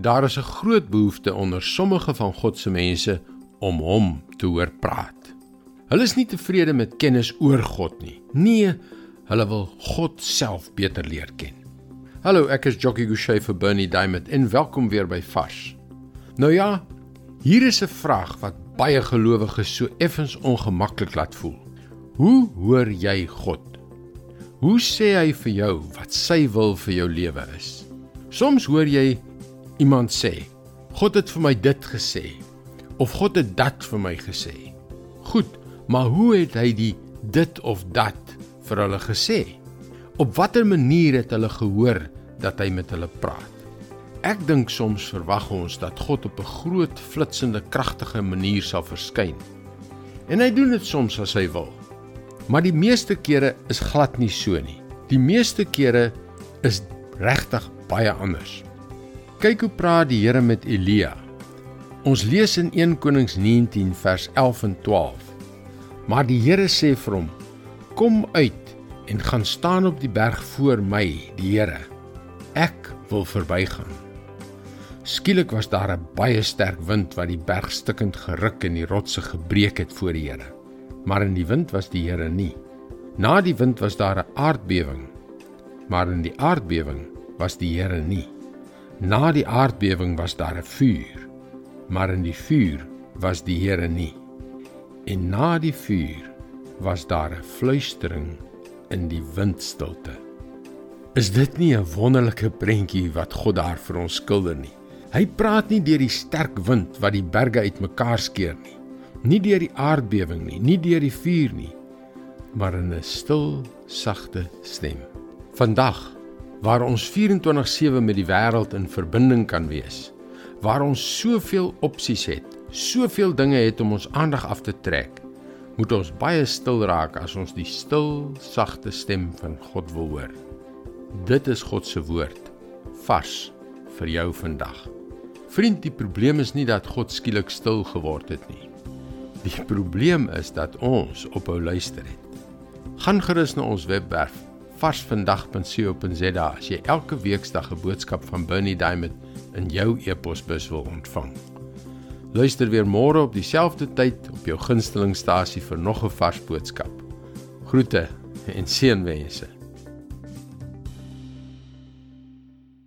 Daar is 'n groot behoefte onder sommige van God se mense om hom te hoor praat. Hulle is nie tevrede met kennis oor God nie. Nee, hulle wil God self beter leer ken. Hallo, ek is Jockey Gouchee vir Bernie Diamond en welkom weer by Vars. Nou ja, hier is 'n vraag wat baie gelowiges so effens ongemaklik laat voel. Hoe hoor jy God? Hoe sê hy vir jou wat sy wil vir jou lewe is? Soms hoor jy iemand sê, God het vir my dit gesê of God het dat vir my gesê. Goed, maar hoe het hy die dit of dat vir hulle gesê? Op watter manier het hulle gehoor dat hy met hulle praat? Ek dink soms verwag ons dat God op 'n groot, flitsende, kragtige manier sal verskyn. En hy doen dit soms as hy wil. Maar die meeste kere is glad nie so nie. Die meeste kere is regtig baie anders. Kyk hoe praat die Here met Elia. Ons lees in 1 Konings 19 vers 11 en 12. Maar die Here sê vir hom: "Kom uit en gaan staan op die berg voor my, die Here. Ek wil verbygaan." Skielik was daar 'n baie sterk wind wat die berg stikkend geruk en die rotse gebreek het voor die Here maar in die wind was die Here nie. Na die wind was daar 'n aardbewing, maar in die aardbewing was die Here nie. Na die aardbewing was daar 'n vuur, maar in die vuur was die Here nie. En na die vuur was daar 'n fluistering in die windstilte. Is dit nie 'n wonderlike prentjie wat God daar vir ons skilder nie? Hy praat nie deur die sterk wind wat die berge uitmekaar skeer nie. Nie deur die aardbewing nie, nie deur die vuur nie, maar in 'n stil, sagte stem. Vandag, waar ons 24/7 met die wêreld in verbinding kan wees, waar ons soveel opsies het, soveel dinge het om ons aandag af te trek, moet ons baie stil raak as ons die stil, sagte stem van God wil hoor. Dit is God se woord, vars vir jou vandag. Vriend, die probleem is nie dat God skielik stil geword het nie. Die probleem is dat ons ophou luister het. Gaan gerus na ons webwerf varsvandag.co.za as jy elke weeksdag 'n boodskap van Bernie Diamond in jou e-posbus wil ontvang. Luister weer môre op dieselfde tyd op jou gunstelingstasie vir nog 'n vars boodskap. Groete en seënwense.